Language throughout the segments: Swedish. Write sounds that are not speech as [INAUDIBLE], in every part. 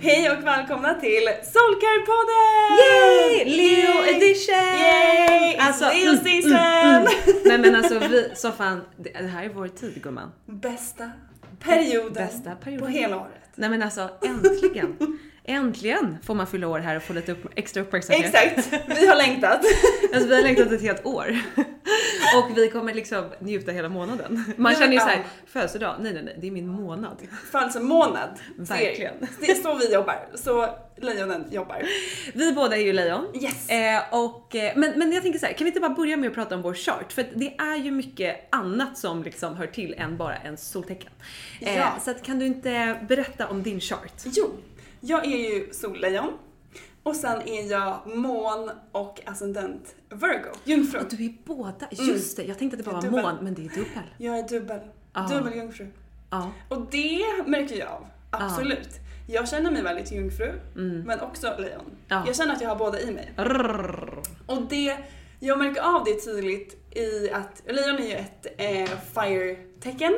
Hej och välkomna till Soulcare-podden! Yay! Leo edition! Yay! Alltså, Leo mm, season! mm, mm. [LAUGHS] Nej men alltså vi, så fan, det, det här är vår tid gumman. Bästa perioden Bästa perioden. på hela året. Nej men alltså äntligen. Äntligen får man fylla år här och få lite upp, extra uppmärksamhet. Exakt, vi har längtat. [LAUGHS] Alltså vi har längtat ett helt år. Och vi kommer liksom njuta hela månaden. Man känner ju såhär, födelsedag, nej nej nej, det är min månad. Födelsemånad. Verkligen. Det är så vi jobbar. Så lejonen jobbar. Vi båda är ju lejon. Yes. Eh, och, eh, men, men jag tänker så här, kan vi inte bara börja med att prata om vår chart? För det är ju mycket annat som liksom hör till än bara en soltecken. Eh, Ja. Så att, kan du inte berätta om din chart? Jo, jag är ju sollejon. Och sen är jag mån och ascendent Virgo, jungfru. Du är båda, just det. Jag tänkte att det bara var mån, men det är dubbel. Jag är dubbel. Ja. Dubbel jungfru. Ja. Och det märker jag av. Absolut. Jag känner mig väldigt jungfru, men också lejon. Mm. Ja. Jag känner att jag har båda i mig. Rrrr. Och det, jag märker av det tydligt i att lejon är ju ett eh, fire-tecken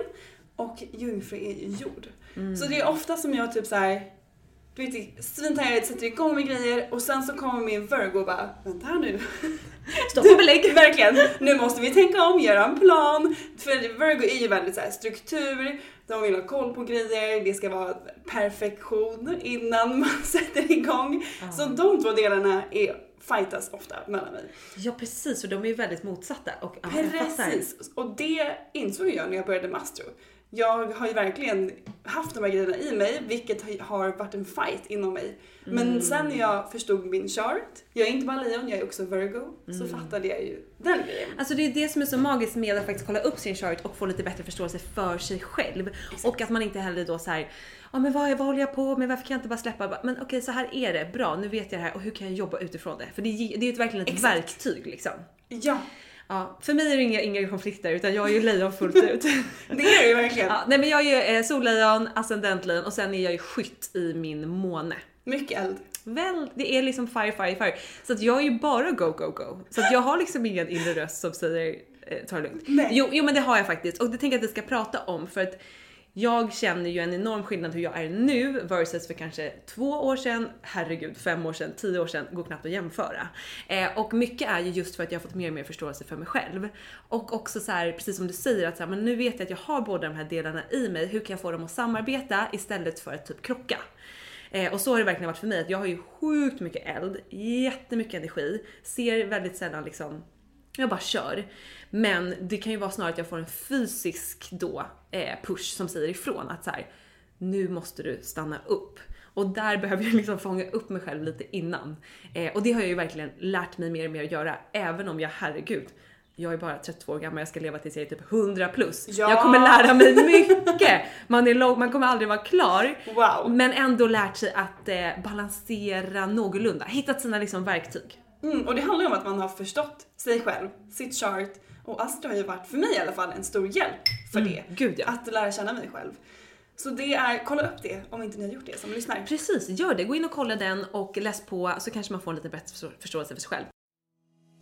och jungfru är ju jord. Mm. Så det är ofta som jag typ så här, du vet, svintaggad, sätter igång med grejer och sen så kommer min Virgo och bara, vänta här nu. Stopp och belägg. [LAUGHS] Verkligen, nu måste vi tänka om, göra en plan. För Virgo är ju väldigt så här struktur, de vill ha koll på grejer, det ska vara perfektion innan man [LAUGHS] sätter igång. Så de två delarna är fightas ofta mellan mig. Ja precis, och de är ju väldigt motsatta. Och. Precis, och det insåg jag när jag började med astro. Jag har ju verkligen haft de här grejerna i mig, vilket har varit en fight inom mig. Men Mm. sen när jag förstod min chart, jag är inte bara lejon, jag är också virgo, så Mm. fattade jag ju den grejen. Alltså det är det som är så magiskt med att faktiskt kolla upp sin chart och få lite bättre förståelse för sig själv. Och att man inte heller då så här, ja men vad, vad håller jag på med, varför kan jag inte bara släppa? Men okej så här är det, bra nu vet jag det här och hur kan jag jobba utifrån det? För det, är- det är ju verkligen ett Exakt. verktyg liksom. Ja, Ja, för mig är det inga, inga konflikter utan jag är ju lejon fullt ut. [LAUGHS] det är ju verkligen. ja, nej men jag är ju eh, sollejon, ascendentlejon och sen är jag ju skytt i min måne. Mycket eld. Väl, det är liksom fire, fire, fire. Så att jag är ju bara go, go, go. Så att jag har liksom ingen inre röst som säger eh, ta det lugnt. Nej. Jo, jo men det har jag faktiskt och det tänker jag att vi ska prata om för att jag känner ju en enorm skillnad hur jag är nu versus för kanske två år sedan, herregud, fem år sedan, tio år sedan, går knappt att jämföra. Eh, och mycket är ju just för att jag har fått mer och mer förståelse för mig själv. Och också så här, precis som du säger, att så här, men nu vet jag att jag har båda de här delarna i mig, hur kan jag få dem att samarbeta istället för att typ krocka? Eh, och så har det verkligen varit för mig, att jag har ju sjukt mycket eld, jättemycket energi, ser väldigt sällan liksom jag bara kör. Men det kan ju vara snarare att jag får en fysisk då push som säger ifrån att så här, nu måste du stanna upp. Och där behöver jag liksom fånga upp mig själv lite innan. Eh, och det har jag ju verkligen lärt mig mer och mer att göra, även om jag herregud, jag är bara 32 år gammal, jag ska leva tills jag är typ 100 plus. Ja. Jag kommer lära mig mycket! Man, är lång, man kommer aldrig vara klar. Wow. Men ändå lärt sig att eh, balansera någorlunda, hittat sina liksom verktyg. Mm, och det handlar ju om att man har förstått sig själv, sitt chart och Astrid har ju varit, för mig i alla fall, en stor hjälp för det. gud, ja. Att lära känna mig själv. Så det är, kolla upp det om inte ni har gjort det som lyssnar. Precis, gör det. Gå in och kolla den och läs på så kanske man får en lite bättre förstå- förståelse för sig själv.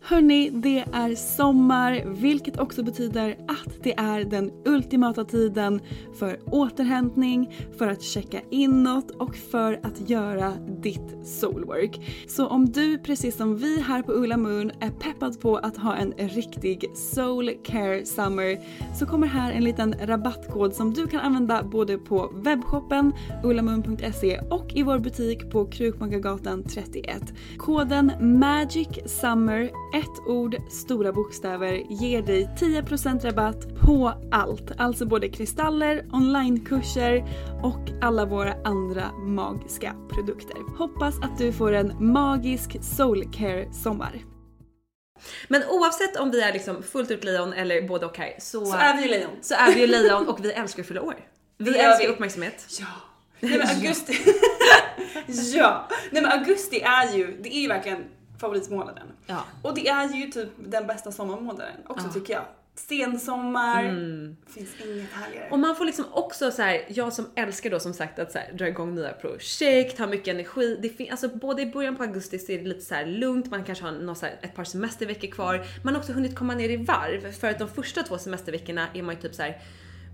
Hörni, det är sommar vilket också betyder att det är den ultimata tiden för återhämtning, för att checka inåt och för att göra ditt soulwork. Så om du precis som vi här på Ulla Moon är peppad på att ha en riktig soul care summer så kommer här en liten rabattkod som du kan använda både på webbshoppen ullamoon.se och i vår butik på Krukmakargatan 31. Koden MAGICSUMMER ett ord, stora bokstäver, ger dig 10% rabatt på allt. Alltså både kristaller, onlinekurser och alla våra andra magiska produkter. Hoppas att du får en magisk soulcare sommar. Men oavsett om vi är liksom fullt ut lejon eller både och här så, Så är vi ju lejon. så är vi ju lejon och vi älskar att fylla år. Vi Det älskar vi. uppmärksamhet. Ja. Nej men augusti. [LAUGHS] ja. Nej men augusti är ju, det är ju verkligen favoritmånaden. Ja. Och det är ju typ den bästa sommarmånaden också tycker jag. Sensommar, finns inget härligare. Och man får liksom också så här, jag som älskar då som sagt att så här, dra igång nya projekt, ha mycket energi. Det fin- alltså både i början på augusti så är det lite så här lugnt, man kanske har någon så här, ett par semesterveckor kvar. Man har också hunnit komma ner i varv för att de första två semesterveckorna är man ju typ så här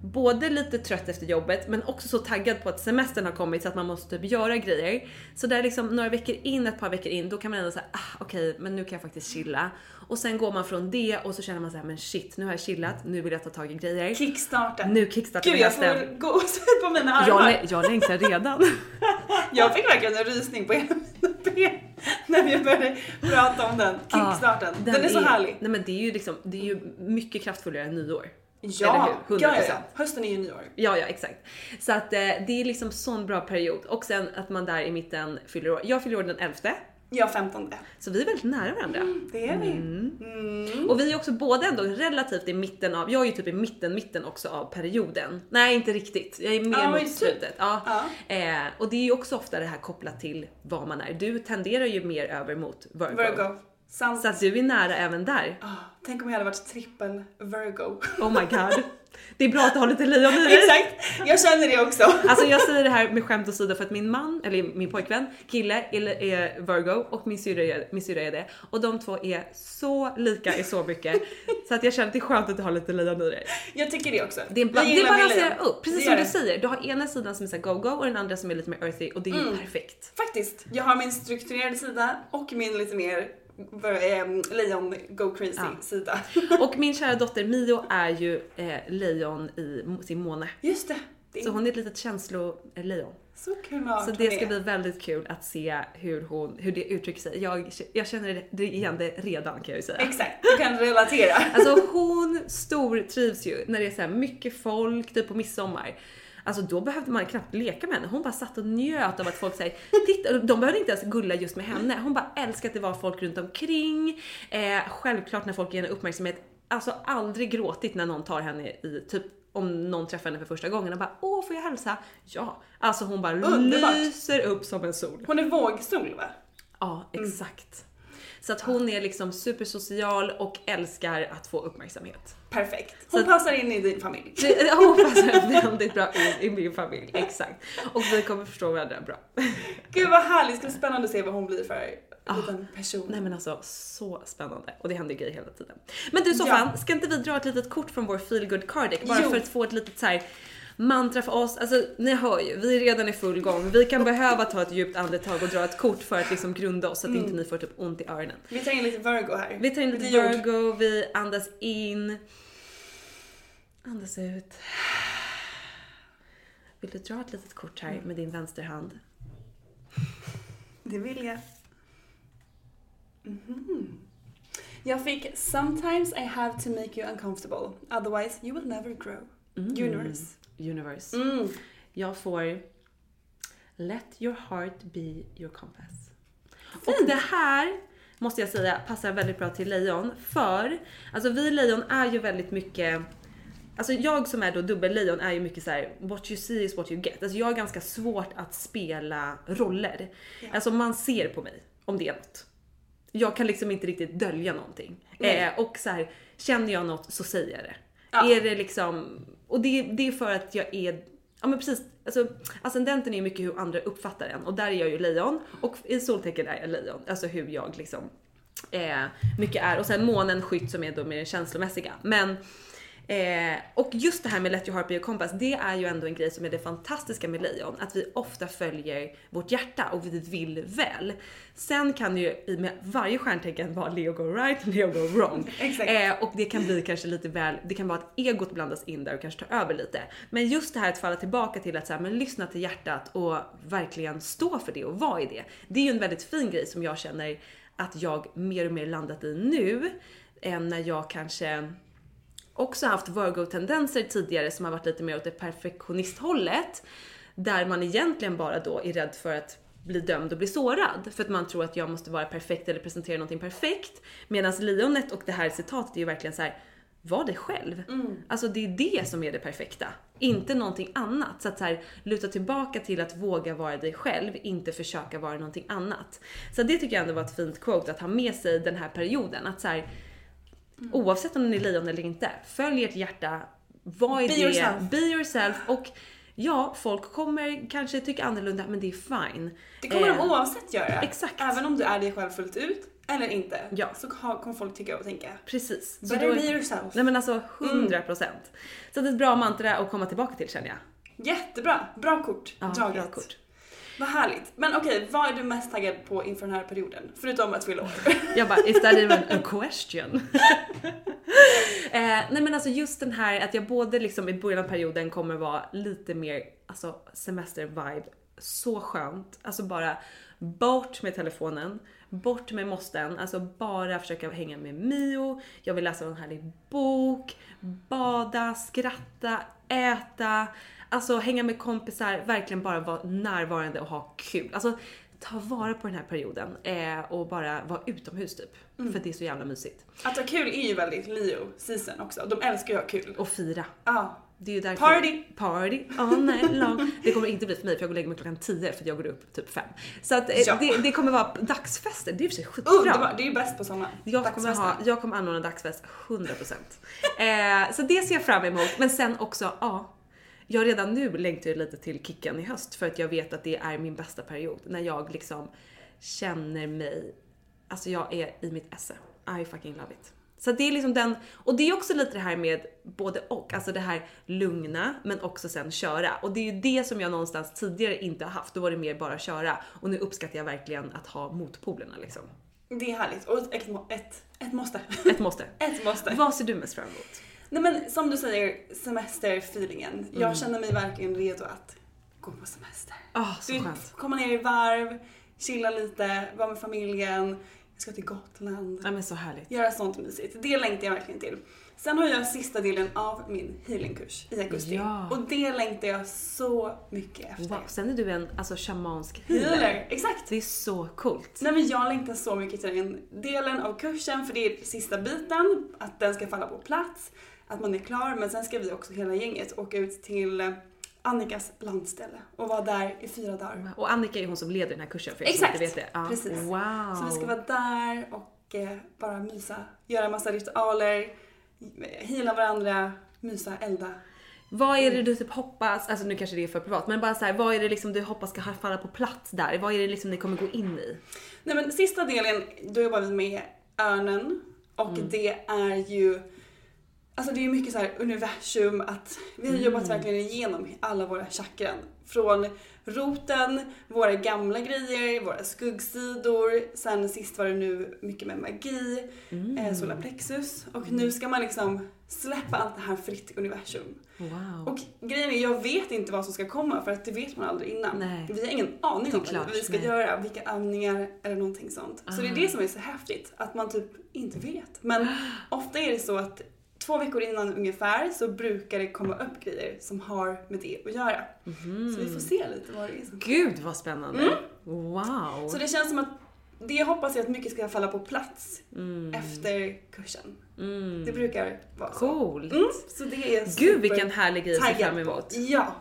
både lite trött efter jobbet men också så taggad på att semestern har kommit så att man måste typ göra grejer. Så där liksom några veckor in, ett par veckor in, då kan man ändå säga ah, okej men nu kan jag faktiskt chilla. Och sen går man från det och så känner man så här men shit nu har jag chillat, nu vill jag ta tag i grejer. Kickstarten. Nu kickstartar Gud jag hösten. får gåshud på mina armar. Jag, Jag, lä- jag längtar redan. [LAUGHS] fick verkligen en rysning på mina ben när vi började prata om den. Kickstarten. Ja, den, är så härlig. Nej men det är ju liksom, det är ju mycket kraftfullare än nyår. Ja, Eller hur? ja, ja, 100%. ja. Hösten är ju nyår. Ja, ja exakt. Så att eh, det är liksom sån bra period. Och sen att man där i mitten fyller år. Jag fyller år den 11. Jag 15. Så vi är väldigt nära varandra. Det är vi. Mm. Och vi är också båda ändå relativt i mitten av, jag är ju typ i mitten, mitten också av perioden. Nej inte riktigt, jag är mer Ja, mot typ. slutet. Ja. Ja. Eh, och det är ju också ofta det här kopplat till vad man är. Du tenderar ju mer över mot Virgo. Virgo. Sant. Så att du är nära även där. Ah, tänk om jag hade varit trippel Virgo. [LAUGHS] Oh my god. Det är bra att du har lite lejon i dig. Exakt, jag känner det också. [LAUGHS] Alltså jag säger det här med skämt åsido för att min man, eller min pojkvän, kille är, Virgo och min syrra är, min är det. Och de två är så lika i så mycket. så att jag känner att det är skönt att du har lite lejon i dig. Jag tycker det också. Det, är ba- det balanserar upp, precis som du säger. Du har ena sidan som är go-go och den andra som är lite mer earthy och det är ju Mm. perfekt. Faktiskt, jag har min strukturerade sida och min lite mer lejon go crazy Ja. sida. [LAUGHS] Och min kära dotter Mio är ju eh, lejon i sin måne. Just det. det är Så hon är ett litet känslolejon. så klart Så det ska bli väldigt kul att se hur, hon, hur det uttrycker sig. Jag, jag känner det, igen det redan kan jag ju säga. Exakt, du kan relatera. [LAUGHS] Alltså hon stortrivs ju när det är så mycket folk, typ på midsommar. Alltså då behövde man knappt leka med henne. Hon bara satt och njöt av att folk säger titta, de behövde inte ens gulla just med henne. Hon bara älskade att det var folk runt omkring. Eh, självklart när folk ger henne uppmärksamhet. Alltså aldrig gråtit när någon tar henne i typ om någon träffar henne för första gången och bara åh får jag hälsa? Ja, alltså hon bara Underbart. lyser upp som en sol. Hon är vågsol va? Ja, Mm. Så att hon är liksom supersocial och älskar att få uppmärksamhet. Perfekt. Hon Så- passar in i din familj. Hon passar väldigt bra in i min familj, exakt. Och vi kommer förstå varandra bra. Gud vad härligt, det ska bli spännande att se vad hon blir för liten person. Ah. Nej men alltså så spännande och det händer grejer hela tiden. Men du Ja. Soffan, ska inte vi dra ett litet kort från vår feelgood card deck bara Jo. för att få ett litet så här. Mantra för oss, alltså ni hör ju, vi är redan i full gång. Vi kan behöva ta ett djupt andetag och dra ett kort för att liksom grunda oss så att inte ni får typ ont i öronen. Vi tar in lite Virgo här. Vi tar in lite. Virgo, vi andas in. Andas ut. Vill du dra ett litet kort här med din vänsterhand? Det vill jag. Mhm. Jag fick “Sometimes I have to make you uncomfortable, otherwise you will never grow”. Universe. Universe. Mm. Jag får Let your heart be your compass. Och det här måste jag säga passar väldigt bra till lejon för alltså vi lejon är ju väldigt mycket Alltså jag som är då dubbellejon är ju mycket så här: what you see is what you get. Alltså jag har ganska svårt att spela roller. Alltså man ser på mig om det är något. Jag kan liksom inte riktigt dölja någonting. Eh, och så här, känner jag något så säger jag det. Ja. Är det liksom, och det, det är för att jag är, ja men precis, alltså ascendenten är ju mycket hur andra uppfattar en och där är jag ju lejon och i soltecken är jag lejon. Alltså hur jag liksom eh, mycket är. Och sen månen skytt som är då mer känslomässiga. Men Eh, och just det här med Let your heart be your compass, det är ju ändå en grej som är det fantastiska med lejon, att vi ofta följer vårt hjärta och vi vill väl. Sen kan ju i med varje stjärntecken vara Leo go right, [LAUGHS] Leo go wrong. [LAUGHS] Eh, och det kan bli kanske lite väl, det kan vara att egot blandas in där och kanske tar över lite. Men just det här att falla tillbaka till att så här, men lyssna till hjärtat och verkligen stå för det och vara i det. Det är ju en väldigt fin grej som jag känner att jag mer och mer landat i nu än när jag kanske också haft Virgo-tendenser tidigare som har varit lite mer åt det perfektionisthållet. Där man egentligen bara då är rädd för att bli dömd och bli sårad. För att man tror att jag måste vara perfekt eller presentera någonting perfekt. Medan lejonet och det här citatet är ju verkligen så här. Var dig själv. Alltså det är det som är det perfekta. Inte någonting annat. Så att så här, luta tillbaka till att våga vara dig själv, inte försöka vara någonting annat. Så det tycker jag ändå var ett fint quote att ha med sig den här perioden. Att så här, Oavsett om ni är lejon eller inte, följ ert hjärta. Vad är Be det? yourself. Be yourself. Och ja, folk kommer kanske tycka annorlunda, men det är fine. Det kommer Eh, de oavsett göra. exakt. Även om du är dig själv fullt ut eller inte. Ja. Så kommer folk tycka och tänka. Precis. Så Better då- be yourself. Nej men alltså 100%. Så det är ett bra mantra att komma tillbaka till känner jag. Jättebra, bra kort Ja, draget. bra kort. Vad härligt. Men okej, vad är du mest taggad på inför den här perioden? Förutom att fylla år. [LAUGHS] Jag bara, is that even a [LAUGHS] question? [LAUGHS] eh, nej men alltså just den här att jag både liksom i början av perioden kommer vara lite mer alltså semester-vibe. Så skönt. Alltså bara bort med telefonen, bort med måsten, alltså bara försöka hänga med Mio. Jag vill läsa en härlig bok, bada, skratta, äta, alltså hänga med kompisar, verkligen bara vara närvarande och ha kul. Alltså ta vara på den här perioden eh, och bara vara utomhus typ. För det är så jävla mysigt. Att ha kul är ju väldigt Leo season också. De älskar ju att ha kul. Och fira. Ja. Det är ju därför. Party! Party all night long. Det kommer inte bli för mig för jag går och lägger mig klockan 10 för jag går upp typ 5. Så att eh, Ja. det, det kommer vara dagsfester, det är i och för sig skitbra. Underbart, det är ju bäst på sommaren. Jag kommer, ha, jag kommer anordna dagsfest 100%. Eh, så det ser jag fram emot. Men sen också, ja. Jag redan nu längtar jag lite till kicken i höst för att jag vet att det är min bästa period. När jag liksom känner mig, alltså jag är i mitt esse. I fucking love it. Så det är liksom den, och det är också lite det här med både och, alltså det här lugna men också sen köra. Och det är ju det som jag någonstans tidigare inte har haft, då var det mer bara köra. Och nu uppskattar jag verkligen att ha motpolerna liksom. Det är härligt. Och ett, ett, ett måste. Ett måste. [LAUGHS] ett måste. Vad ser du mest fram emot? Nej men som du säger, semesterfeelingen. Mm. Jag känner mig verkligen redo att gå på semester. Ah, så Du, skönt. komma ner i varv, chilla lite, vara med familjen. Jag ska till Gotland. Ja men så härligt. Göra sånt mysigt. Det längtar jag verkligen till. Sen har jag sista delen av min healingkurs i augusti. Ja. Och det längtar jag så mycket efter. Wow. Sen är du en alltså shamansk healer. Healer, exakt! Det är så coolt. Nej men jag längtar så mycket till den delen av kursen för det är sista biten, att den ska falla på plats, att man är klar men sen ska vi också hela gänget åka ut till eh, Annikas landställe och vara där i fyra dagar. Och Annika är hon som leder den här kursen för er som Exakt! inte vet det. Ja. Precis. Wow. Så vi ska vara där och eh, bara mysa, göra massa ritualer, hila varandra, mysa, elda. Vad är det du typ hoppas, alltså nu kanske det är för privat, men bara så här, vad är det liksom du hoppas ska falla på plats där? Vad är det liksom ni kommer gå in i? Nej men sista delen, då jobbar vi med örnen och Mm. det är ju Alltså det är mycket så här universum, att vi har jobbat verkligen igenom alla våra chakran. Från roten, våra gamla grejer, våra skuggsidor, sen sist var det nu mycket med magi, eh, solarplexus. Och nu ska man liksom släppa allt det här fritt i universum. Wow. Och grejen är, jag vet inte vad som ska komma för att det vet man aldrig innan. Nej. Vi har ingen aning om vad vi ska nej. göra, vilka övningar eller någonting sånt. Så det är det som är så häftigt, att man typ inte vet. Men [GASPS] ofta är det så att två veckor innan ungefär så brukar det komma upp grejer som har med det att göra. Så vi får se lite vad det är som Gud vad spännande. Mm. Wow. Så det känns som att det hoppas jag att mycket ska falla på plats efter kursen. Det brukar vara så. Coolt. Mm, så det är Gud vilken härlig grej att se fram emot. Ja,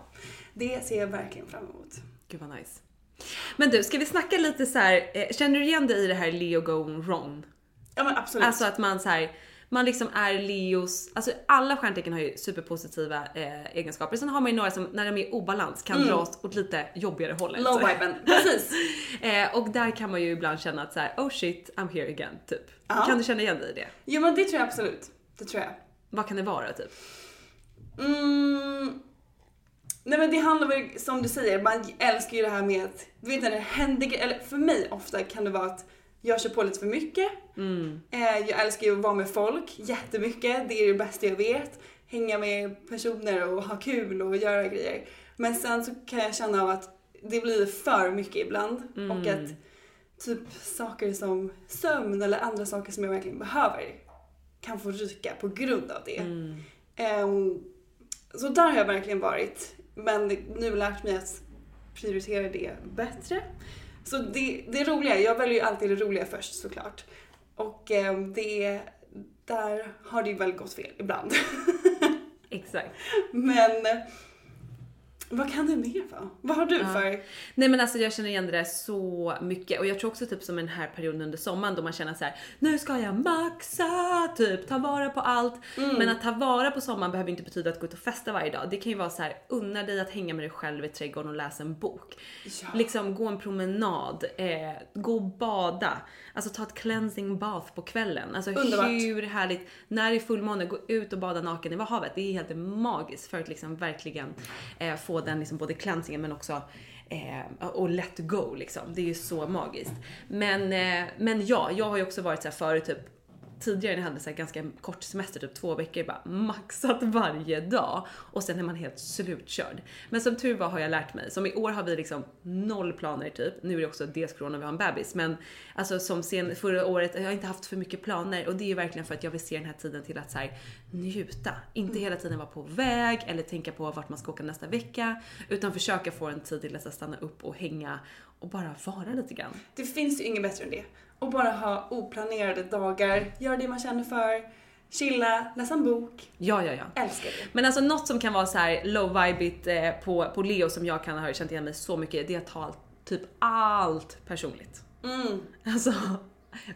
det ser jag verkligen fram emot. Gud vad nice. Men du, ska vi snacka lite så här. eh, känner du igen dig i det här Leo going wrong? Ja men absolut. Alltså att man så här, man liksom är Leos, alltså alla stjärntecken har ju superpositiva eh, egenskaper. Sen har man ju några som när de är i obalans kan Mm. dras åt lite jobbigare hållet. Low viben, [LAUGHS] precis. Eh, och där kan man ju ibland känna att så här, oh shit, I'm here again, typ. Ja. Kan du känna igen dig i det? Jo men det tror jag absolut. Det tror jag. Vad kan det vara typ? Mm. Nej men det handlar väl som du säger, man älskar ju det här med att, du vet när det händer eller för mig ofta kan det vara att jag kör på lite för mycket. Eh, jag älskar ju att vara med folk jättemycket, det är det bästa jag vet. Hänga med personer och ha kul och göra grejer. Men sen så kan jag känna av att det blir för mycket ibland och att typ saker som sömn eller andra saker som jag verkligen behöver kan få ryka på grund av det. Ehm, så där har jag verkligen varit. Men nu lärt mig att prioritera det bättre. Så det, det roliga, jag väljer ju alltid det roliga först såklart. Och ehm, det, där har det ju väl gått fel ibland. [LAUGHS] Exakt. Men vad kan det mer vara? Vad har du för? Nej men alltså jag känner igen det där så mycket och jag tror också typ som den här perioden under sommaren då man känner så här: nu ska jag maxa, typ ta vara på allt. Men att ta vara på sommaren behöver inte betyda att gå ut och festa varje dag. Det kan ju vara så här: unna dig att hänga med dig själv i trädgården och läsa en bok. Ja. Liksom gå en promenad, eh, gå och bada, alltså ta ett cleansing bath på kvällen. Alltså Underbart. hur härligt, när det är fullmåne, gå ut och bada naken i havet. Det är helt magiskt för att liksom verkligen eh, få den liksom både cleansingen men också eh, och let go liksom. Det är ju så magiskt. Men, eh, men ja, jag har ju också varit så här förut typ tidigare när jag hade så här ganska kort semester, typ två veckor, bara maxat varje dag och sen är man helt slutkörd. Men som tur var har jag lärt mig. Som i år har vi liksom noll planer typ. Nu är det också dels corona och vi har en bebis, men alltså som sen förra året, jag har inte haft för mycket planer och det är ju verkligen för att jag vill se den här tiden till att så här, njuta. Inte hela tiden vara på väg eller tänka på vart man ska åka nästa vecka, utan försöka få en tid till att stanna upp och hänga och bara vara lite grann. Det finns ju inget bättre än det. Och bara ha oplanerade dagar, göra det man känner för, chilla, läsa en bok. Ja, ja, ja. Älskar det. Men alltså något som kan vara så här low vibigt eh, på, på Leo som jag kan ha känt igen mig så mycket, det är att ta typ allt personligt. Mm. Alltså,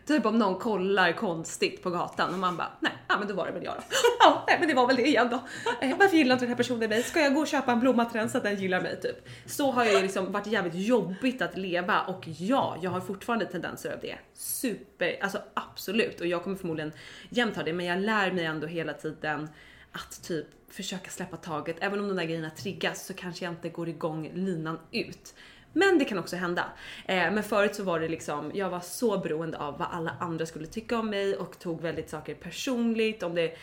typ om någon kollar konstigt på gatan och man bara, nej, ja men då var det väl jag då. [LAUGHS] Ja, nej men det var väl det igen då. Eh, varför gillar inte den här personen mig? Ska jag gå och köpa en blomma till den så att den gillar mig typ? Så har jag ju liksom varit jävligt jobbigt att leva och ja, jag har fortfarande tendenser av det. Super, alltså absolut och jag kommer förmodligen jämt ha det men jag lär mig ändå hela tiden att typ försöka släppa taget. Även om de där grejerna triggas så kanske jag inte går igång linan ut. Men det kan också hända. Eh, men förut så var det liksom, jag var så beroende av vad alla andra skulle tycka om mig och tog väldigt saker personligt. Om det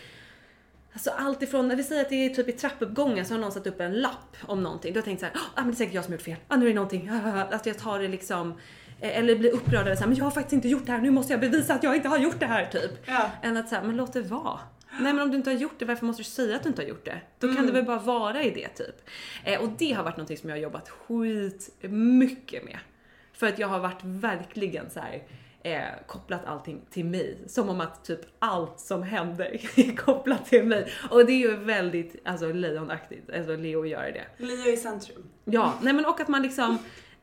Alltså allt ifrån, när vi säger att det är typ i trappuppgången så har någon satt upp en lapp om någonting. Då har jag tänkt såhär, ah, men det är säkert jag som gjort fel. Ah, nu är det någonting. [LAUGHS] Att jag tar det liksom, eh, eller blir upprörd över såhär, men jag har faktiskt inte gjort det här. Nu måste jag bevisa att jag inte har gjort det här typ. Ja. Än att säga, men låt det vara. Nej men om du inte har gjort det, varför måste du säga att du inte har gjort det? Då kan det väl bara vara i det typ. Eh, och det har varit någonting som jag har jobbat skit mycket med. För att jag har varit verkligen så här. Eh, kopplat allting till mig. Som om att typ allt som händer [LAUGHS] är kopplat till mig. Och det är ju väldigt alltså, lejonaktigt, alltså Leo gör det. Leo i centrum. Ja, nej men och att man liksom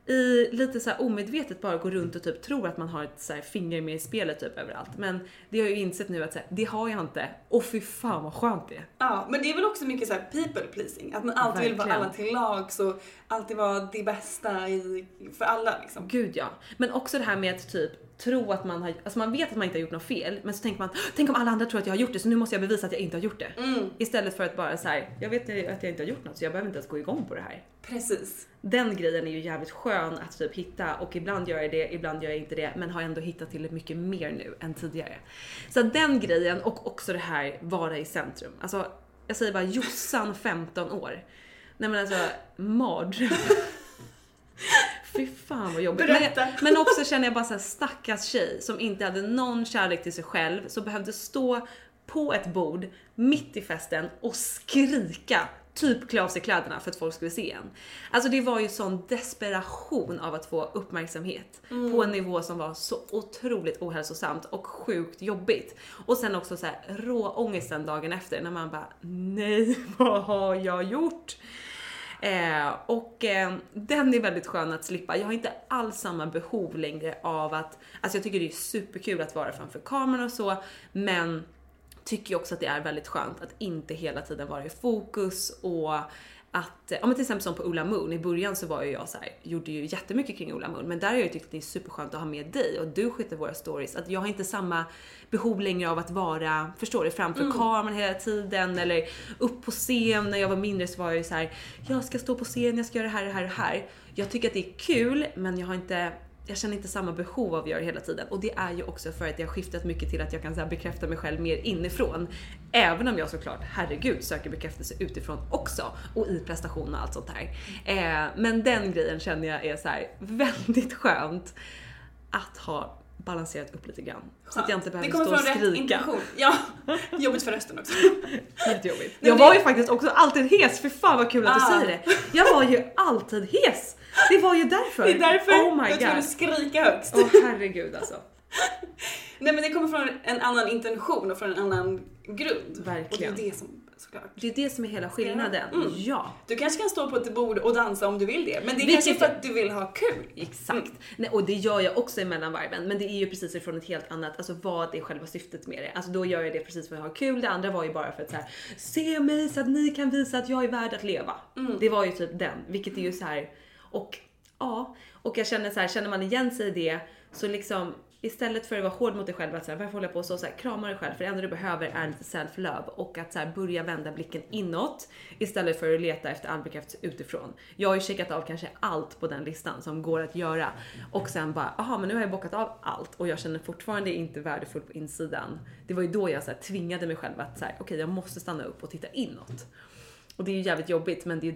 i lite så omedvetet bara går runt och typ tror att man har ett så här finger med i spelet typ överallt. Men det har jag ju insett nu att så här, det har jag inte. Och fy fan vad skönt det är. Ja, men det är väl också mycket så här people pleasing. Att man alltid vill vara Verkligen. alla till lags och alltid vara det bästa i, för alla liksom. Gud ja. Men också det här med att typ tro att man har, alltså man vet att man inte har gjort något fel, men så tänker man, tänk om alla andra tror att jag har gjort det, så nu måste jag bevisa att jag inte har gjort det. Mm. Istället för att bara så här, jag vet att jag inte har gjort något så jag behöver inte ens gå igång på det här. Precis. Den grejen är ju jävligt skön att typ hitta och ibland gör jag det, ibland gör jag inte det, men har ändå hittat till mycket mer nu än tidigare. Så den grejen och också det här vara i centrum. Alltså, jag säger bara Jossan 15 år. Nej men alltså, mardröm. Fy fan vad jobbigt. Men, men också känner jag bara såhär stackars tjej som inte hade någon kärlek till sig själv, som behövde stå på ett bord mitt i festen och skrika typ klä av sig kläderna för att folk skulle se en. Alltså det var ju sån desperation av att få uppmärksamhet på en nivå som var så otroligt ohälsosamt och sjukt jobbigt. Och sen också så här rå ångesten dagen efter när man bara nej, vad har jag gjort? Eh, och eh, den är väldigt skön att slippa. Jag har inte alls samma behov längre av att, alltså jag tycker det är superkul att vara framför kameran och så, men tycker ju också att det är väldigt skönt att inte hela tiden vara i fokus och att, ja men till exempel som på Ola Moon, i början så var ju jag så här, gjorde ju jättemycket kring Ola Moon, men där har jag ju tyckt att det är superskönt att ha med dig och du sköter våra stories. Att jag har inte samma behov längre av att vara, förstår du, framför kameran hela tiden eller upp på scen. När jag var mindre så var jag ju så här, jag ska stå på scen, jag ska göra det här, det här det här. Jag tycker att det är kul, men jag har inte jag känner inte samma behov av att göra det hela tiden. Och det är ju också för att jag har skiftat mycket till att jag kan så bekräfta mig själv mer inifrån. Även om jag såklart, herregud, söker bekräftelse utifrån också. Och i prestation och allt sånt här. Eh, men den grejen känner jag är så här, väldigt skönt att ha balanserat upp lite grann. Så att jag inte det behöver kommer stå och från rätt skrika. intention. Ja, [LAUGHS] jobbigt för rösten också. Jättejobbigt. Men Jag det- var ju faktiskt också alltid hes, för fan vad kul att du Ah. säger det. Jag var ju alltid hes. Det var ju därför. Det är därför Oh my jag god. skrika högst. Åh herregud alltså. [LAUGHS] Nej men det kommer från en annan intention och från en annan grund. Verkligen. Och det är det som, såklart. Det är det som är hela skillnaden. Mm. Ja. Du kanske kan stå på ett bord och dansa om du vill det, men det är Vilket kanske för att du vill ha kul. Exakt. Nej, och det gör jag också emellan varven, men det är ju precis ifrån ett helt annat, alltså vad är själva syftet med det? Alltså då gör jag det precis för att ha kul, det andra var ju bara för att så här, se mig så att ni kan visa att jag är värd att leva. Det var ju typ den, vilket är ju så här och ja, och jag känner så här, känner man igen sig i det så liksom istället för att vara hård mot dig själv, att så här, varför håller jag på så, så här, krama dig själv för det enda du behöver är lite self-love och att så här, börja vända blicken inåt istället för att leta efter all bekräftelse utifrån. Jag har ju checkat av kanske allt på den listan som går att göra och sen bara, aha men nu har jag bockat av allt och jag känner fortfarande inte värdefull på insidan. Det var ju då jag så här, tvingade mig själv att så här, okej jag måste stanna upp och titta inåt. Och det är ju jävligt jobbigt men det är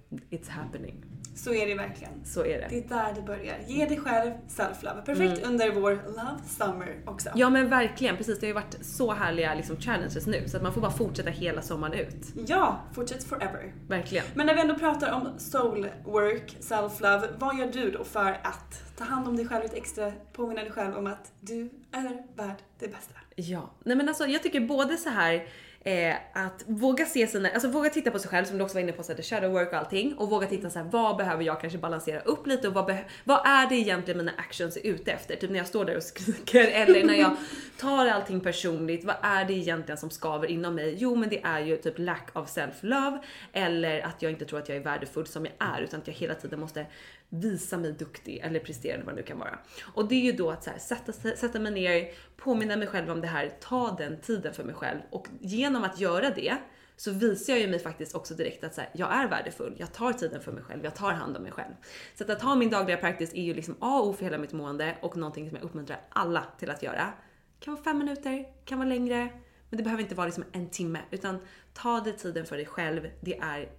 it's happening. Så är det verkligen. Så är det. Det är där det börjar. Ge dig själv self-love. Perfekt under vår love summer också. Ja men verkligen, precis. Det har ju varit så härliga liksom, challenges nu så att man får bara fortsätta hela sommaren ut. Ja, fortsätt forever. Verkligen. Men när vi ändå pratar om soul work, self-love, vad gör du då för att ta hand om dig själv lite extra, påminna dig själv om att du är värd det bästa? Ja, nej men alltså jag tycker både så här eh, att våga se sina, alltså våga titta på sig själv som du också var inne på, så här, the shadow work och allting och våga titta så här, vad behöver jag kanske balansera upp lite och vad, vad är det egentligen mina actions är ute efter? Typ när jag står där och skriker [LAUGHS] eller när jag tar allting personligt, vad är det egentligen som skaver inom mig? Jo men det är ju typ lack of self-love eller att jag inte tror att jag är värdefull som jag är utan att jag hela tiden måste visa mig duktig eller presterande vad det nu kan vara. Och det är ju då att så här, sätta, sätta mig ner, påminna mig själv om det här, ta den tiden för mig själv och genom att göra det så visar jag ju mig faktiskt också direkt att så här, jag är värdefull, jag tar tiden för mig själv, jag tar hand om mig själv. Så att, att ha min dagliga practice är ju liksom A och O för hela mitt mående och någonting som jag uppmuntrar alla till att göra. Kan vara fem minuter, kan vara längre, men det behöver inte vara liksom en timme utan ta dig tiden för dig själv. Det är,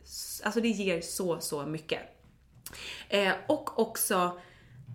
alltså det ger så, så mycket. Eh, och också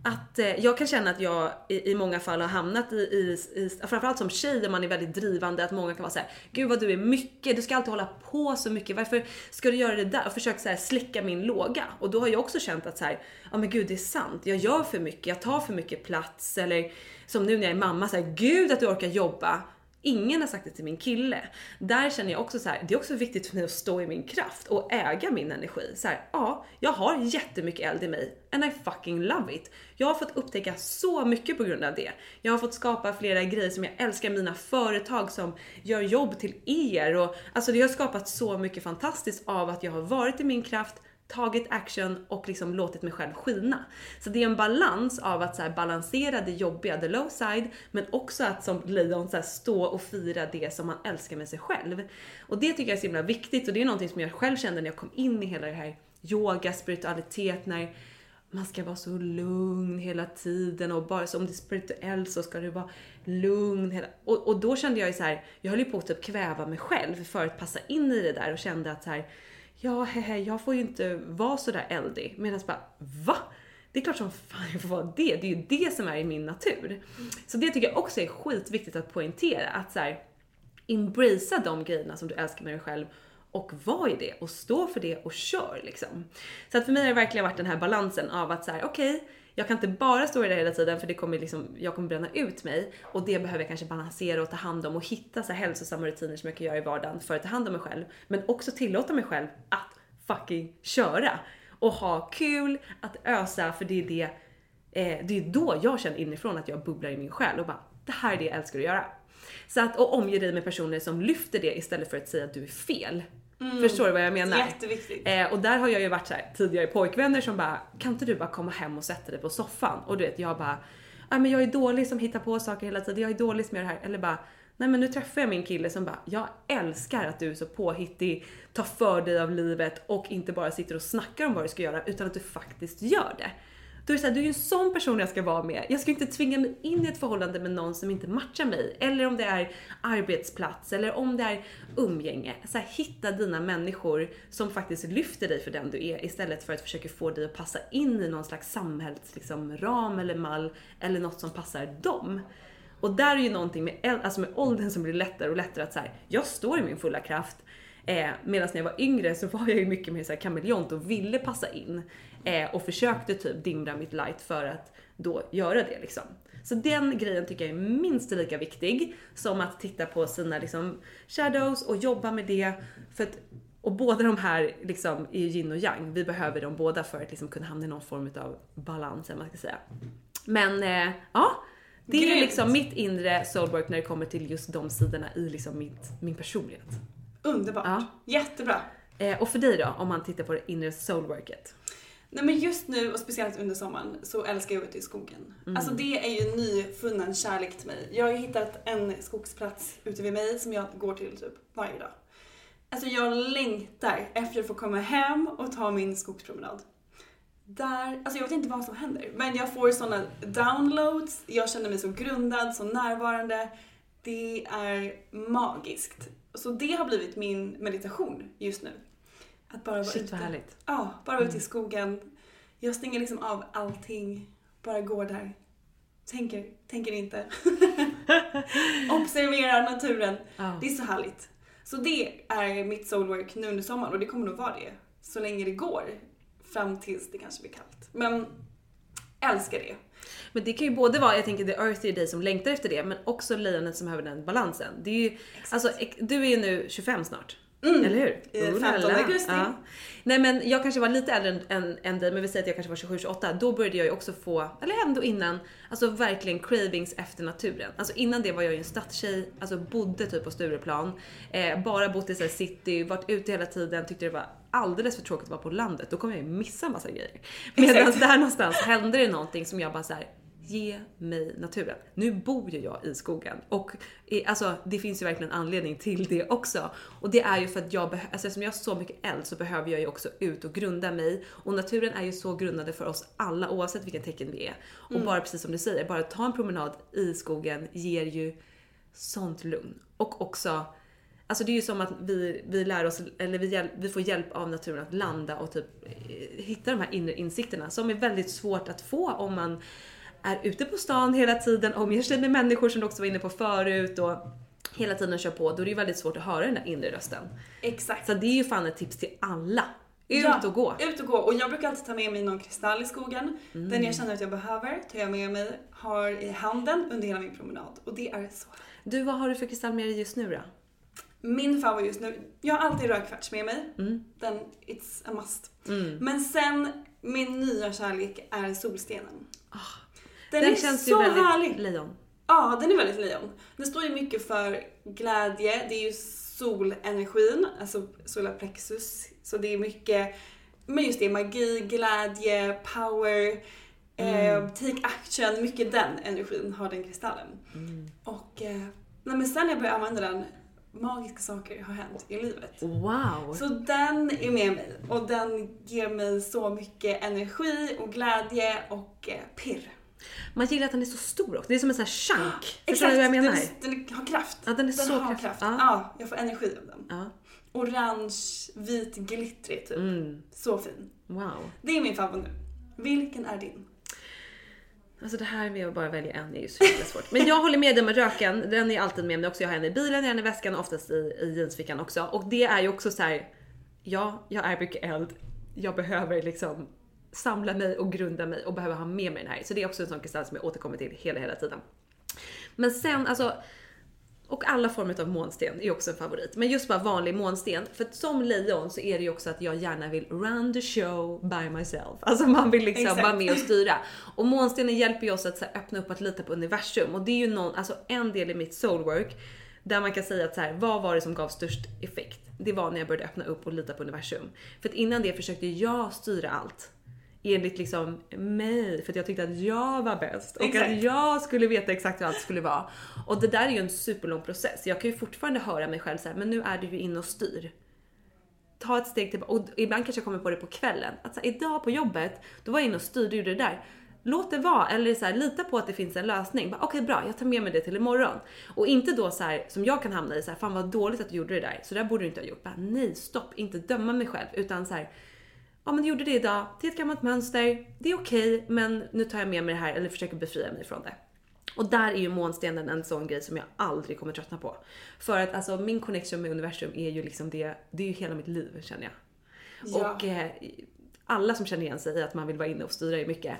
att eh, jag kan känna att jag i, i många fall har hamnat i, i, i, framförallt som tjej där man är väldigt drivande, att många kan vara såhär, gud vad du är mycket, du ska alltid hålla på så mycket, varför ska du göra det där? Och försöka så här släcka min låga. Och då har jag också känt att så här, ja men gud det är sant, jag gör för mycket, jag tar för mycket plats, eller som nu när jag är mamma, så här, gud att du orkar jobba. Ingen har sagt det till min kille. Där känner jag också så här, det är också viktigt för mig att stå i min kraft och äga min energi. Så här, ja, jag har jättemycket eld i mig and I fucking love it. Jag har fått upptäcka så mycket på grund av det. Jag har fått skapa flera grejer som jag älskar, mina företag som gör jobb till er och alltså det har skapat så mycket fantastiskt av att jag har varit i min kraft, tagit action och liksom låtit mig själv skina. Så det är en balans av att så här balansera det jobbiga, the low side, men också att som lejon så stå och fira det som man älskar med sig själv. Och det tycker jag är så himla viktigt och det är någonting som jag själv kände när jag kom in i hela det här yoga, spiritualitet, när man ska vara så lugn hela tiden och bara så om det är spirituellt så ska det vara lugn hela... Och, och då kände jag ju så här, jag höll ju på att typ kväva mig själv för att passa in i det där och kände att så här, ja hehe, jag får ju inte vara så där eldig. Medan bara, va? Det är klart som fan jag får vara det. Det är ju det som är i min natur. Så det tycker jag också är skitviktigt att poängtera. Att så här, embracea de grejerna som du älskar med dig själv och var i det och stå för det och kör liksom. Så att för mig har det verkligen varit den här balansen av att så här, okej, okay, jag kan inte bara stå i det hela tiden för det kommer liksom, jag kommer bränna ut mig och det behöver jag kanske balansera och ta hand om och hitta så här hälsosamma rutiner som jag kan göra i vardagen för att ta hand om mig själv. Men också tillåta mig själv att fucking köra och ha kul, att ösa för det är det, eh, det är då jag känner inifrån att jag bubblar i min själ och bara det här är det jag älskar att göra. Så att, och omge dig med personer som lyfter det istället för att säga att du är fel. Mm. Förstår du vad jag menar? Jätteviktigt. Eh, och där har jag ju varit så här, tidigare pojkvänner som bara, kan inte du bara komma hem och sätta dig på soffan? Och du vet, jag bara, ah, men jag är dålig som hittar på saker hela tiden, jag är dålig som gör det här. Eller bara, nej men nu träffar jag min kille som bara, jag älskar att du är så påhittig, tar för dig av livet och inte bara sitter och snackar om vad du ska göra utan att du faktiskt gör det. Då är det så här, du är ju en sån person jag ska vara med. Jag ska inte tvinga mig in i ett förhållande med någon som inte matchar mig. Eller om det är arbetsplats eller om det är umgänge. Så här, hitta dina människor som faktiskt lyfter dig för den du är istället för att försöka få dig att passa in i någon slags samhällsram liksom, ram eller mall eller något som passar dem. Och där är ju någonting med, alltså med åldern som blir lättare och lättare att så här, jag står i min fulla kraft. Eh, Medan när jag var yngre så var jag ju mycket mer kameleont och ville passa in. Eh, och försökte typ dimra mitt light för att då göra det liksom. Så den grejen tycker jag är minst lika viktig som att titta på sina liksom shadows och jobba med det. För att, och båda de här liksom är yin och yang. Vi behöver dem båda för att liksom kunna hamna i någon form av balans eller man ska säga. Men eh, ja, det är Grymt. liksom mitt inre soulwork när det kommer till just de sidorna i liksom mitt, min personlighet. Underbart. Ja. Jättebra. Eh, och för dig då, om man tittar på det inre soulworket? Nej men just nu och speciellt under sommaren så älskar jag att ute i skogen. Alltså det är ju en nyfunnen kärlek till mig. Jag har ju hittat en skogsplats ute vid mig som jag går till typ varje dag. Alltså jag längtar efter att få komma hem och ta min skogspromenad. Där, alltså jag vet inte vad som händer, men jag får såna downloads, jag känner mig så grundad, så närvarande. Det är magiskt. Så det har blivit min meditation just nu. Att bara vara Shit ute. vad härligt. Ja, bara ute i skogen. Jag stänger liksom av allting, bara går där. Tänker, tänker inte. [LAUGHS] Observerar naturen. Ja. Det är så härligt. Så det är mitt soulwork nu under sommaren och det kommer nog vara det så länge det går. Fram tills det kanske blir kallt. Men älskar det. Men det kan ju både vara, jag tänker the earthy dig som längtar efter det, men också lejonet som behöver den balansen. Det är ju, alltså, ek- du är ju nu 25 snart. Eller hur? Eh, Oh la 15 la. augusti. Ja. Nej men jag kanske var lite äldre än, än, än dig, men vi säger att jag kanske var 27-28. Då började jag ju också få, eller ändå innan, alltså verkligen cravings efter naturen. Alltså innan det var jag ju en stadstjej, alltså bodde typ på Stureplan, eh, bara bott i så city, varit ute hela tiden, tyckte det var alldeles för tråkigt att vara på landet. Då kommer jag ju missa massa grejer. Medan där någonstans hände det någonting som jag bara så här. Ge mig naturen. Nu bor ju jag i skogen och eh, alltså, det finns ju verkligen anledning till det också. Och det är ju för att jag behöver, alltså eftersom jag har så mycket eld så behöver jag ju också ut och grunda mig. Och naturen är ju så grundande för oss alla oavsett vilken tecken vi är. Och bara precis som du säger, bara ta en promenad i skogen ger ju sånt lugn. Och också Alltså det är ju som att vi, vi lär oss, eller vi, vi får hjälp av naturen att landa och typ eh, hitta de här inre insikterna som är väldigt svårt att få om man är ute på stan hela tiden, omger sig med människor som du också var inne på förut och hela tiden kör på. Då är det ju väldigt svårt att höra den där inre rösten. Exakt. Så det är ju fan ett tips till alla. Ut Ja, och gå. Ut och gå. Och jag brukar alltid ta med mig någon kristall i skogen. Mm. Den jag känner att jag behöver tar jag med mig, har i handen under hela min promenad. Och det är så Du, vad har du för kristall med dig just nu då? Min favorit just nu, jag har alltid rödkvarts med mig. Mm. Den, it's a must. Men sen, min nya kärlek är solstenen. Den, Den är känns så ju väldigt härlig. lejon. Ja, den är väldigt lejon. Den står ju mycket för glädje, det är ju solenergin, alltså solar plexus. Så det är mycket, men just det, magi, glädje, power, eh, take action, mycket den energin har den kristallen. Och eh, nej, men sen jag började använda den, magiska saker har hänt i livet. Wow! Så den är med mig och den ger mig så mycket energi och glädje och eh, pirr. Man gillar att den är så stor också. Det är som en sån här chunk. Förstår du vad jag menar? Den, den har kraft. Ja, den är så har kraftig. kraft. Ja. Ja. jag får energi av den. Ja. Orange, vit, glittrig typ. Mm. Så fin. Wow. Det är min favorit nu. Vilken är din? Alltså det här med att bara välja en är ju så jävla svårt. Men jag håller med dig med röken. Den är alltid med mig också. Jag har en i bilen, jag har en i väskan och oftast i, i jeansfickan också. Och det är ju också så här. Ja, jag är mycket eld. Jag behöver liksom samla mig och grunda mig och behöver ha med mig den här. Så det är också en sån kristall som jag återkommer till hela, hela tiden. Men sen alltså och alla former av månsten är också en favorit. Men just bara vanlig månsten. För som lejon så är det ju också att jag gärna vill run the show by myself. Alltså man vill liksom Exakt. vara med och styra. Och månstenen hjälper ju oss att här, öppna upp att lita på universum. Och det är ju någon, alltså en del i mitt soulwork där man kan säga att så här, vad var det som gav störst effekt? Det var när jag började öppna upp och lita på universum. För att innan det försökte jag styra allt enligt liksom mig för att jag tyckte att jag var bäst och att Exakt. jag skulle veta exakt hur allt skulle vara. Och det där är ju en superlång process. Jag kan ju fortfarande höra mig själv så här, men nu är du ju inne och styr. Ta ett steg tillbaka och ibland kanske jag kommer på det på kvällen. Att så här, idag på jobbet, då var jag inne och styrde och gjorde det där. Låt det vara eller så här, lita på att det finns en lösning. Okej bra, jag tar med mig det till imorgon. Och inte då så här som jag kan hamna i så här, fan vad dåligt att du gjorde det där. Så där borde du inte ha gjort. Bara, nej stopp, inte döma mig själv utan så här, ja men du gjorde det idag, det är ett gammalt mönster, det är okej men nu tar jag med mig det här eller försöker befria mig från det. Och där är ju månstenen en sån grej som jag aldrig kommer tröttna på. För att alltså min connection med universum är ju liksom det, det är ju hela mitt liv känner jag. Ja. Och eh, alla som känner igen sig i att man vill vara inne och styra är mycket.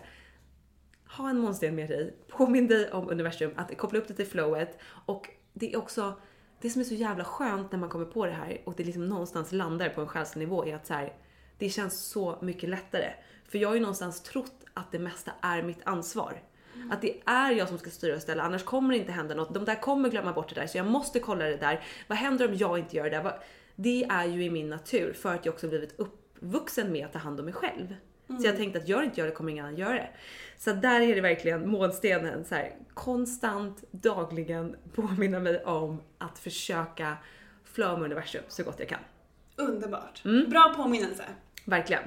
Ha en månsten med dig, påminn dig om universum, att koppla upp det till flowet och det är också det som är så jävla skönt när man kommer på det här och det liksom någonstans landar på en själsnivå är att så här, det känns så mycket lättare. För jag har ju någonstans trott att det mesta är mitt ansvar. Att det är jag som ska styra och ställa, annars kommer det inte hända något. De där kommer glömma bort det där, så jag måste kolla det där. Vad händer om jag inte gör det där? Det är ju i min natur för att jag också blivit uppvuxen med att ta hand om mig själv. Så jag tänkte att gör inte jag det kommer ingen annan göra det. Så där är det verkligen målstenen så här, konstant, dagligen påminna mig om att försöka flöa med universum så gott jag kan. Underbart. Mm. Bra påminnelse. Verkligen.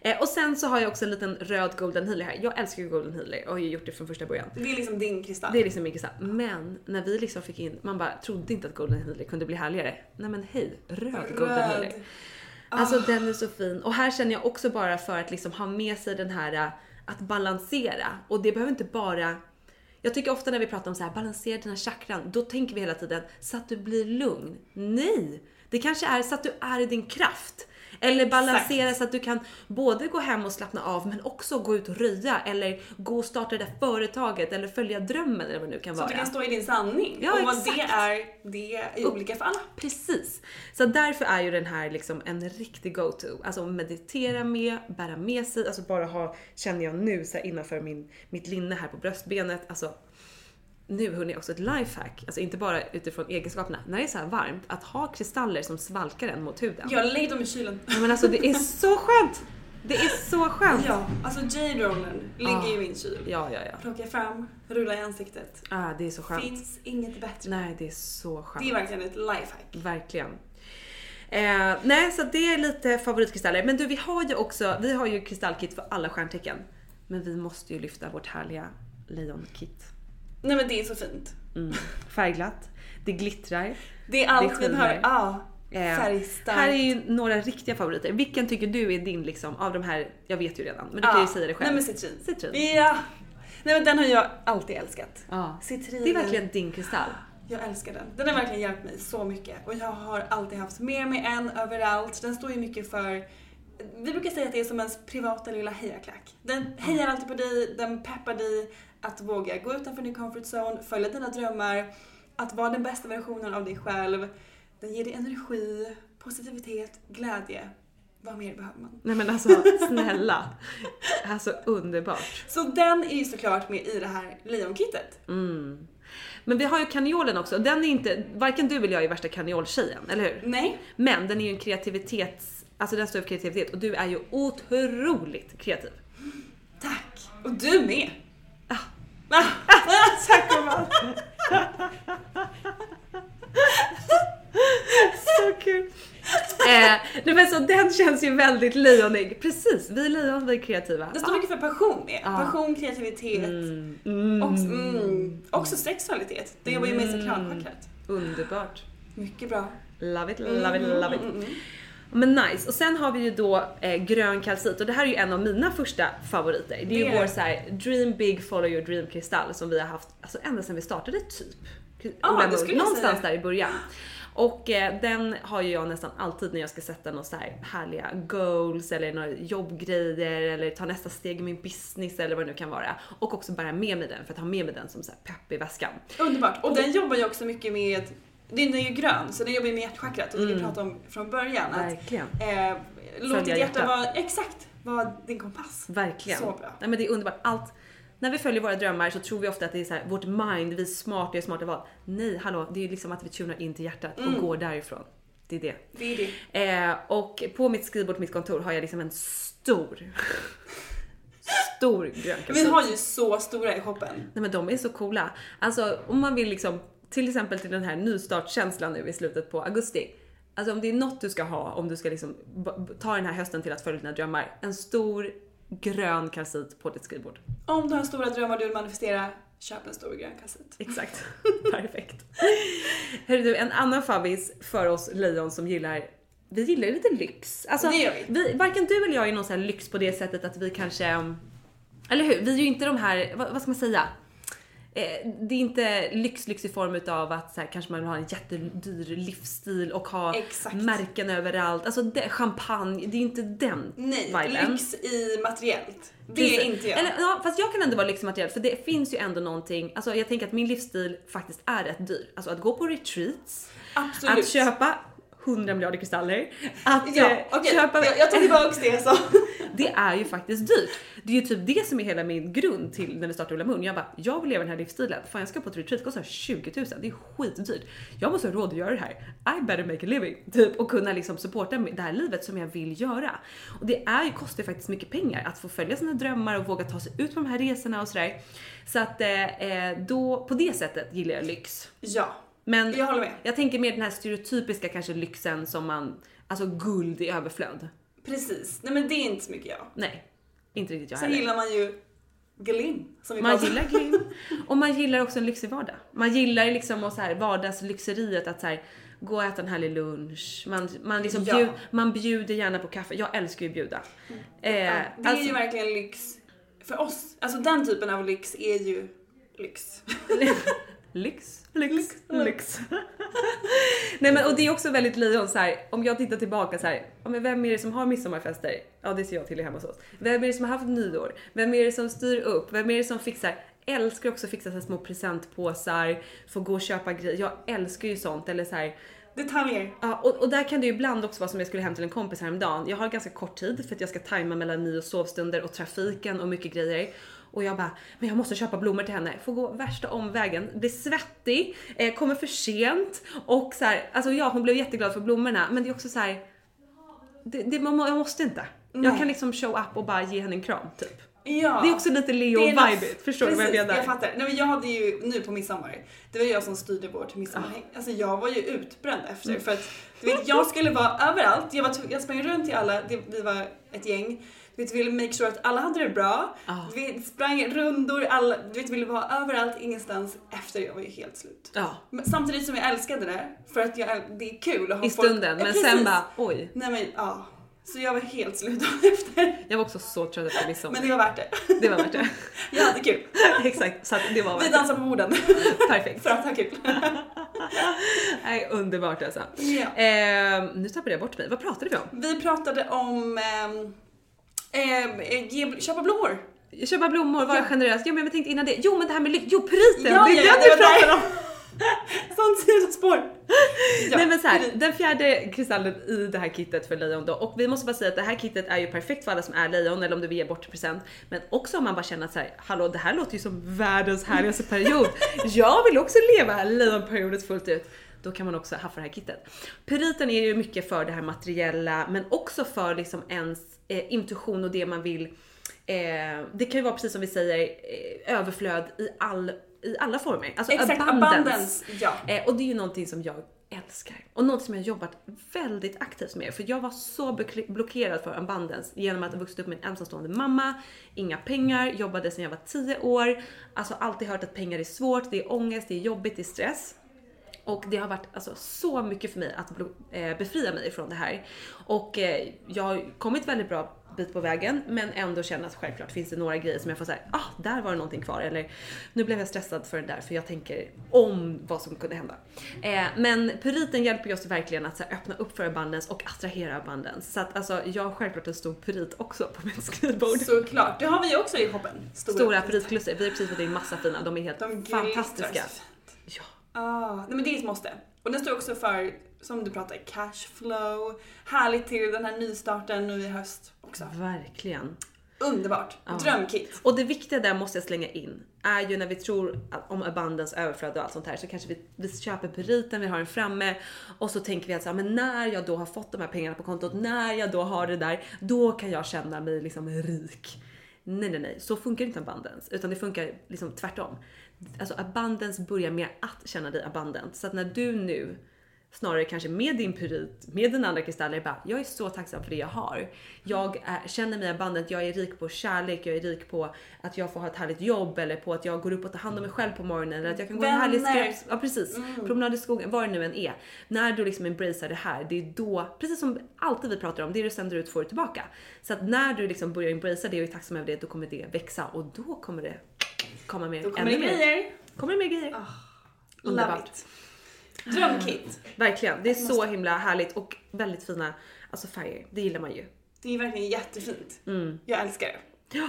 Eh, och sen så har jag också en liten röd golden healer här. Jag älskar ju golden healer och har ju gjort det från första början. Det är liksom din kristall. Det är liksom min kristall. Men när vi liksom fick in, man bara trodde inte att golden healer kunde bli härligare. Nej men hej, röd, golden healer. Alltså den är så fin. Och här känner jag också bara för att liksom ha med sig den här äh, att balansera. Och det behöver inte bara jag tycker ofta när vi pratar om så här balansera dina chakran, då tänker vi hela tiden så att du blir lugn. Nej! Det kanske är så att du är i din kraft. Eller balansera så att du kan både gå hem och slappna av men också gå ut och röja eller gå och starta det där företaget eller följa drömmen eller vad det nu kan Så vara. att du kan stå i din sanning. Ja, och vad exakt. det är, det är olika för alla. Precis. Så därför är ju den här liksom en riktig go-to. Alltså meditera med, bära med sig, alltså bara ha, känner jag nu så här innanför min, mitt linne här på bröstbenet, alltså nu hörni också ett lifehack, alltså inte bara utifrån egenskaperna, när det är så här varmt, att ha kristaller som svalkar en mot huden. Jag lägger dem i kylen. Ja, men alltså det är så skönt! Det är så skönt! Ja, alltså Jade-rollen ligger Ah. i min kyl. ja, ja. ja. Plockar fram, rullar i ansiktet. Ah, det är så skönt. Finns inget bättre. Nej, det är så skönt. Det är verkligen ett lifehack. Verkligen. Eh, nej, så det är lite favoritkristaller. Men du, vi har ju också, vi har ju kristallkit för alla stjärntecken. Men vi måste ju lyfta vårt härliga lejonkit. Nej men det är så fint. Mm. Färgglatt, det glittrar. Det är allt vi behöver. Ja, Eh, färgstarkt. här är ju några riktiga favoriter. Vilken tycker du är din liksom av de här, jag vet ju redan, men du kan ju säga det själv. Nej men citrin. Citrin. Ja. Nej men den har jag alltid älskat. Ja. Citrinen. Det är verkligen din kristall. Jag älskar den. Den har verkligen hjälpt mig så mycket. Och jag har alltid haft med mig en överallt. Den står ju mycket för vi brukar säga att det är som ens privata lilla hejaklack. Den hejar alltid på dig, den peppar dig att våga gå utanför din comfort zone, följa dina drömmar, att vara den bästa versionen av dig själv. Den ger dig energi, positivitet, glädje. Vad mer behöver man? Nej men alltså snälla. Alltså underbart. Så den är ju såklart med i det här lejonkittet. Mm. Men vi har ju kanjolen också. Den är inte, varken du eller jag är värsta kanjoltjejen, eller hur? Nej. Men den är ju en kreativitets, alltså den står för kreativitet och du är ju otroligt kreativ. Tack! Och du med! Ah. Ah. Tack gumman! så kul! Eh, nej men så den känns ju väldigt lejonig. Precis, vi lejon, vi är kreativa. Det står mycket för passion med. Ja. Passion, kreativitet. Mm. Också, mm, också sexualitet. Det jobbar ju med sakralchakrat. Underbart. Mycket bra. Love it, love it, love it. Men nice. Och sen har vi ju då eh, grön kalcit och det här är ju en av mina första favoriter. Det är ju Det vår så här, dream big follow your dream kristall som vi har haft alltså ända sedan vi startade typ. Ja, Ola Någonstans där i början. Och eh, den har ju jag nästan alltid när jag ska sätta några så här härliga goals eller några jobbgrejer eller ta nästa steg i min business eller vad det nu kan vara. Och också bära med mig den för att ha med mig den som så här pepp i väskan. Underbart. Och den jobbar ju också mycket med den är ju grön, så den jobbar ju med hjärtchakrat och det vi Mm. pratade om från början. Att, Verkligen. eh, låt ditt hjärta vara, exakt, vara din kompass. Verkligen. Så bra. Nej, men det är underbart. Allt, när vi följer våra drömmar så tror vi ofta att det är så här, vårt mind, vi är smarta, gör smarta val. Nej, hallå, det är ju liksom att vi tunar in till hjärtat och Mm. går därifrån. Det är det. Det är det. Eh, och på mitt skrivbord på mitt kontor har jag liksom en stor, stor grön Vi kalcit. har ju så stora i shoppen. Nej men de är så coola. Alltså om man vill liksom, till exempel till den här nystartskänslan nu i slutet på augusti. Alltså om det är något du ska ha om du ska liksom ta den här hösten till att följa dina drömmar. En stor grön kalcit på ditt skrivbord. Om du har stora drömmar du vill manifestera, köp en stor grön kassett. Exakt. [LAUGHS] Perfekt. Hörru du, en annan favvis för oss lejon som gillar vi gillar ju lite lyx. Alltså, Det gör vi. Varken du eller jag är någon sån här lyx på det sättet att vi kanske... Eller hur? Vi är ju inte de här, vad, vad ska man säga? Eh, det är inte lyx, lyx i form utav att så här, kanske man vill ha en jättedyr livsstil och ha Exakt. märken överallt. Alltså det, champagne, det är inte den Nej, viben. lyx i materiellt. Det är Precis. inte jag. Eller, ja, fast jag kan ändå vara lyxmateriell för det finns ju ändå någonting, alltså jag tänker att min livsstil faktiskt är rätt dyr. Alltså att gå på retreats, Absolut. att köpa 100 miljarder kristaller. Att Ja, eh, okej. köpa... Jag, jag tar tillbaks det jag sa. [LAUGHS] Det är ju faktiskt dyrt. Det är ju typ det som är hela min grund till när vi startade Ulla Mun. Jag bara, jag vill leva den här livsstilen. Fan jag ska på ett retreat, kostar 20 000. Det är skitdyrt. Jag måste ha råd att göra det här. I better make a living. Typ och kunna liksom supporta det här livet som jag vill göra. Och det är ju, kostar ju faktiskt mycket pengar att få följa sina drömmar och våga ta sig ut på de här resorna och sådär. Så att eh, eh, då, på det sättet gillar jag lyx. Ja. Men Jag håller med. jag tänker mer den här stereotypiska kanske lyxen som man, alltså guld i överflöd. Precis. Nej men det är inte så mycket jag. Nej, inte riktigt jag Sen heller. gillar man ju glim. Som vi Man pratade om. gillar glim [LAUGHS] och man gillar också en lyxig vardag. Man gillar liksom och så här vardagslyxeriet att så här, gå och äta en härlig lunch. Man, man, liksom Ja. bjud, man bjuder gärna på kaffe. Jag älskar ju att bjuda. Eh, Ja, det är alltså- ju verkligen lyx för oss. Alltså den typen av lyx är ju lyx. [LAUGHS] [LAUGHS] Lyx, lyx, lyx. [LAUGHS] Nej men och det är också väldigt lejon så här. om jag tittar tillbaka så här, ja, men vem är det som har midsommarfester? Ja det ser jag till hemma hos oss. Vem är det som har haft nyår? Vem är det som styr upp? Vem är det som fixar? Älskar också att fixa så här små presentpåsar, få gå och köpa grejer. Jag älskar ju sånt eller så här. Detaljer. Ja, och, och där kan det ju ibland också vara som jag skulle hem till en kompis häromdagen. Jag har ganska kort tid för att jag ska tajma mellan ny och sovstunder och trafiken och mycket grejer. Och jag bara, men jag måste köpa blommor till henne. Får gå värsta omvägen, blir svettig, eh, kommer för sent och så här, alltså ja hon blev jätteglad för blommorna men det är också så här. Det, det, man, jag måste inte. Jag Nej. kan liksom show up och bara ge henne en kram typ. Ja. Det är också lite. Leo-vibigt, förstår du vad jag menar? Jag fattar. Nej, men jag hade ju nu på midsommar, det var jag som styrde vårt midsommarhäng. Ah. Alltså jag var ju utbränd efter Mm. för att du vet, jag skulle vara överallt. Jag, var, jag sprang runt till alla, det, vi var ett gäng. Du vet, ville make sure att alla hade det bra. Ah. Vi sprang rundor, alla, du vet, ville vara överallt, ingenstans efter. Jag var ju helt slut. Ja, Men samtidigt som jag älskade det, för att jag, det är kul att ha i folk- stunden Ja, men precis. sen bara oj. Nej men ja. Så jag var helt slut [LAUGHS] efter. Jag var också så trött efter midsommar. Men det var värt det. Det var värt det. [LAUGHS] Jag hade kul. [LAUGHS] Exakt, så det var Vi värt det. dansade på borden. Perfekt. För att ha kul. Nej, underbart alltså. Ja. Eh, nu tappade jag bort mig. Vad pratade vi om? Vi pratade om ehm, ehm, ge, köpa blommor. Köpa blommor, vara Ja. generös. Jo men jag tänkte innan det. Jo men det här med lyx. Jo puriten! Ja, det är ja, det vi pratar om. [LAUGHS] Sånt sidospår. Ja, [LAUGHS] Nej men så här, den fjärde kristallen i det här kittet för lejon då. Och vi måste bara säga att det här kittet är ju perfekt för alla som är lejon eller om du vill ge bort present. Men också om man bara känner att så här, hallå det här låter ju som världens härligaste period. [LAUGHS] Jag vill också leva lejonperioden fullt ut. Då kan man också haffa det här kittet. Puriten är ju mycket för det här materiella men också för liksom ens eh, intuition och det man vill Eh, det kan ju vara precis som vi säger eh, överflöd i, all, i alla former. Alltså Exakt, abundance. abundance, ja. Eh, och det är ju någonting som jag älskar. Och något som jag har jobbat väldigt aktivt med. För jag var så blockerad för abundance genom att ha vuxit upp med en ensamstående mamma, inga pengar, jobbade sedan jag var 10 år. Alltså alltid hört att pengar är svårt, det är ångest, det är jobbigt, det är stress. Och det har varit alltså, så mycket för mig att eh, befria mig från det här. Och eh, jag har kommit väldigt bra bit på vägen men ändå känner att självklart finns det några grejer som jag får säga, ah där var det någonting kvar eller nu blev jag stressad för det där för jag tänker om vad som kunde hända. Eh, men puriten hjälper oss verkligen att så här, öppna upp för abundance och attrahera abundance. Så att alltså jag har självklart en stor purit också på mitt skrivbord. Såklart, det har vi också i shoppen. Stora puritkluster, vi har precis fått in massa fina, de är helt De fantastiska. Ja. Ah, nej men det är ett måste. Och den står också för, som du pratar, cashflow. Härligt till den här nystarten nu i höst också. Verkligen. Underbart. Ja. Drömkit. Och det viktiga där måste jag slänga in är ju när vi tror att- om abundance, överflöd och allt sånt här så kanske vi, vi köper puriten, vi har den framme och så tänker vi att så, här, men när jag då har fått de här pengarna på kontot, när jag då har det där, då kan jag känna mig liksom rik. Nej, nej, nej, så funkar inte abundance utan det funkar liksom tvärtom. Alltså abundance börjar med att känna dig abundant så att när du nu snarare kanske med din purit, med dina andra kristaller bara jag är så tacksam för det jag har. Jag är, känner mig abundant, jag är rik på kärlek, jag är rik på att jag får ha ett härligt jobb eller på att jag går upp och tar hand om mig själv på morgonen eller att jag kan gå en härlig Vänner. skräp, ja precis, promenad i skogen, vad det nu än är. När du liksom embracear det här, det är då, precis som alltid vi pratar om, det du sänder ut får du tillbaka. Så att när du liksom börjar embracea det och är tacksam över det, då kommer det växa och då kommer det komma mer, Då kommer det grejer. Kommer mer grejer. Love Underbart. it. Drömkit. Verkligen, det är så himla härligt och väldigt fina alltså färger. Det gillar man ju. Det är verkligen jättefint. Mm. Jag älskar det. Ja.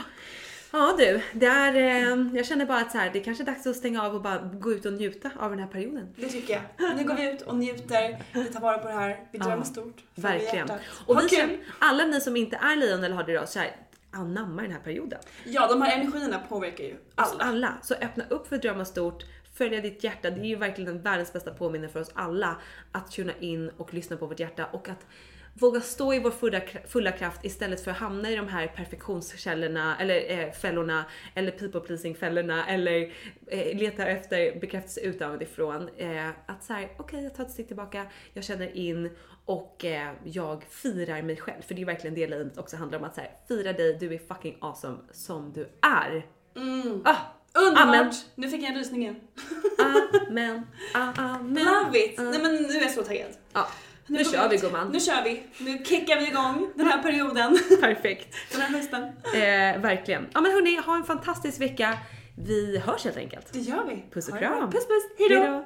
Ja du, det är, eh, jag känner bara att så här, det är kanske är dags att stänga av och bara gå ut och njuta av den här perioden. Det tycker jag. Nu går vi ut och njuter, vi tar vara på det här, vi drömmer Ja, stort. Verkligen. hjärtat. Och Ha vi kul! alla ni som inte är lejon eller har det idag, så här, anamma den här perioden. Ja, de här energierna påverkar ju alla. Alla. Så öppna upp för att drömma stort, följa ditt hjärta. Det är ju verkligen den världens bästa påminnelse för oss alla att tuna in och lyssna på vårt hjärta och att våga stå i vår fulla, fulla kraft istället för att hamna i de här perfektionskällorna eller eh, fällorna eller people pleasing fällorna eller eh, leta efter bekräftelse utifrån. Eh, att så här, okej jag tar ett steg tillbaka, jag känner in och eh, jag firar mig själv. För det är verkligen det livet också handlar om att så här, fira dig, du är fucking awesome som du är. Mm. Ah, Underbart! Amen. Nu fick jag en rysning amen, amen. Love it! Ah. Nej men nu är jag så taggad. Ja, nu, går kör vi gumman. Nu kör vi. Nu kickar vi igång den här perioden. Perfekt. Den här hösten. Eh, verkligen. Ja men hörni, ha en fantastisk vecka. Vi hörs helt enkelt. Det gör vi. Puss och kram. Puss puss. Hejdå. Hejdå.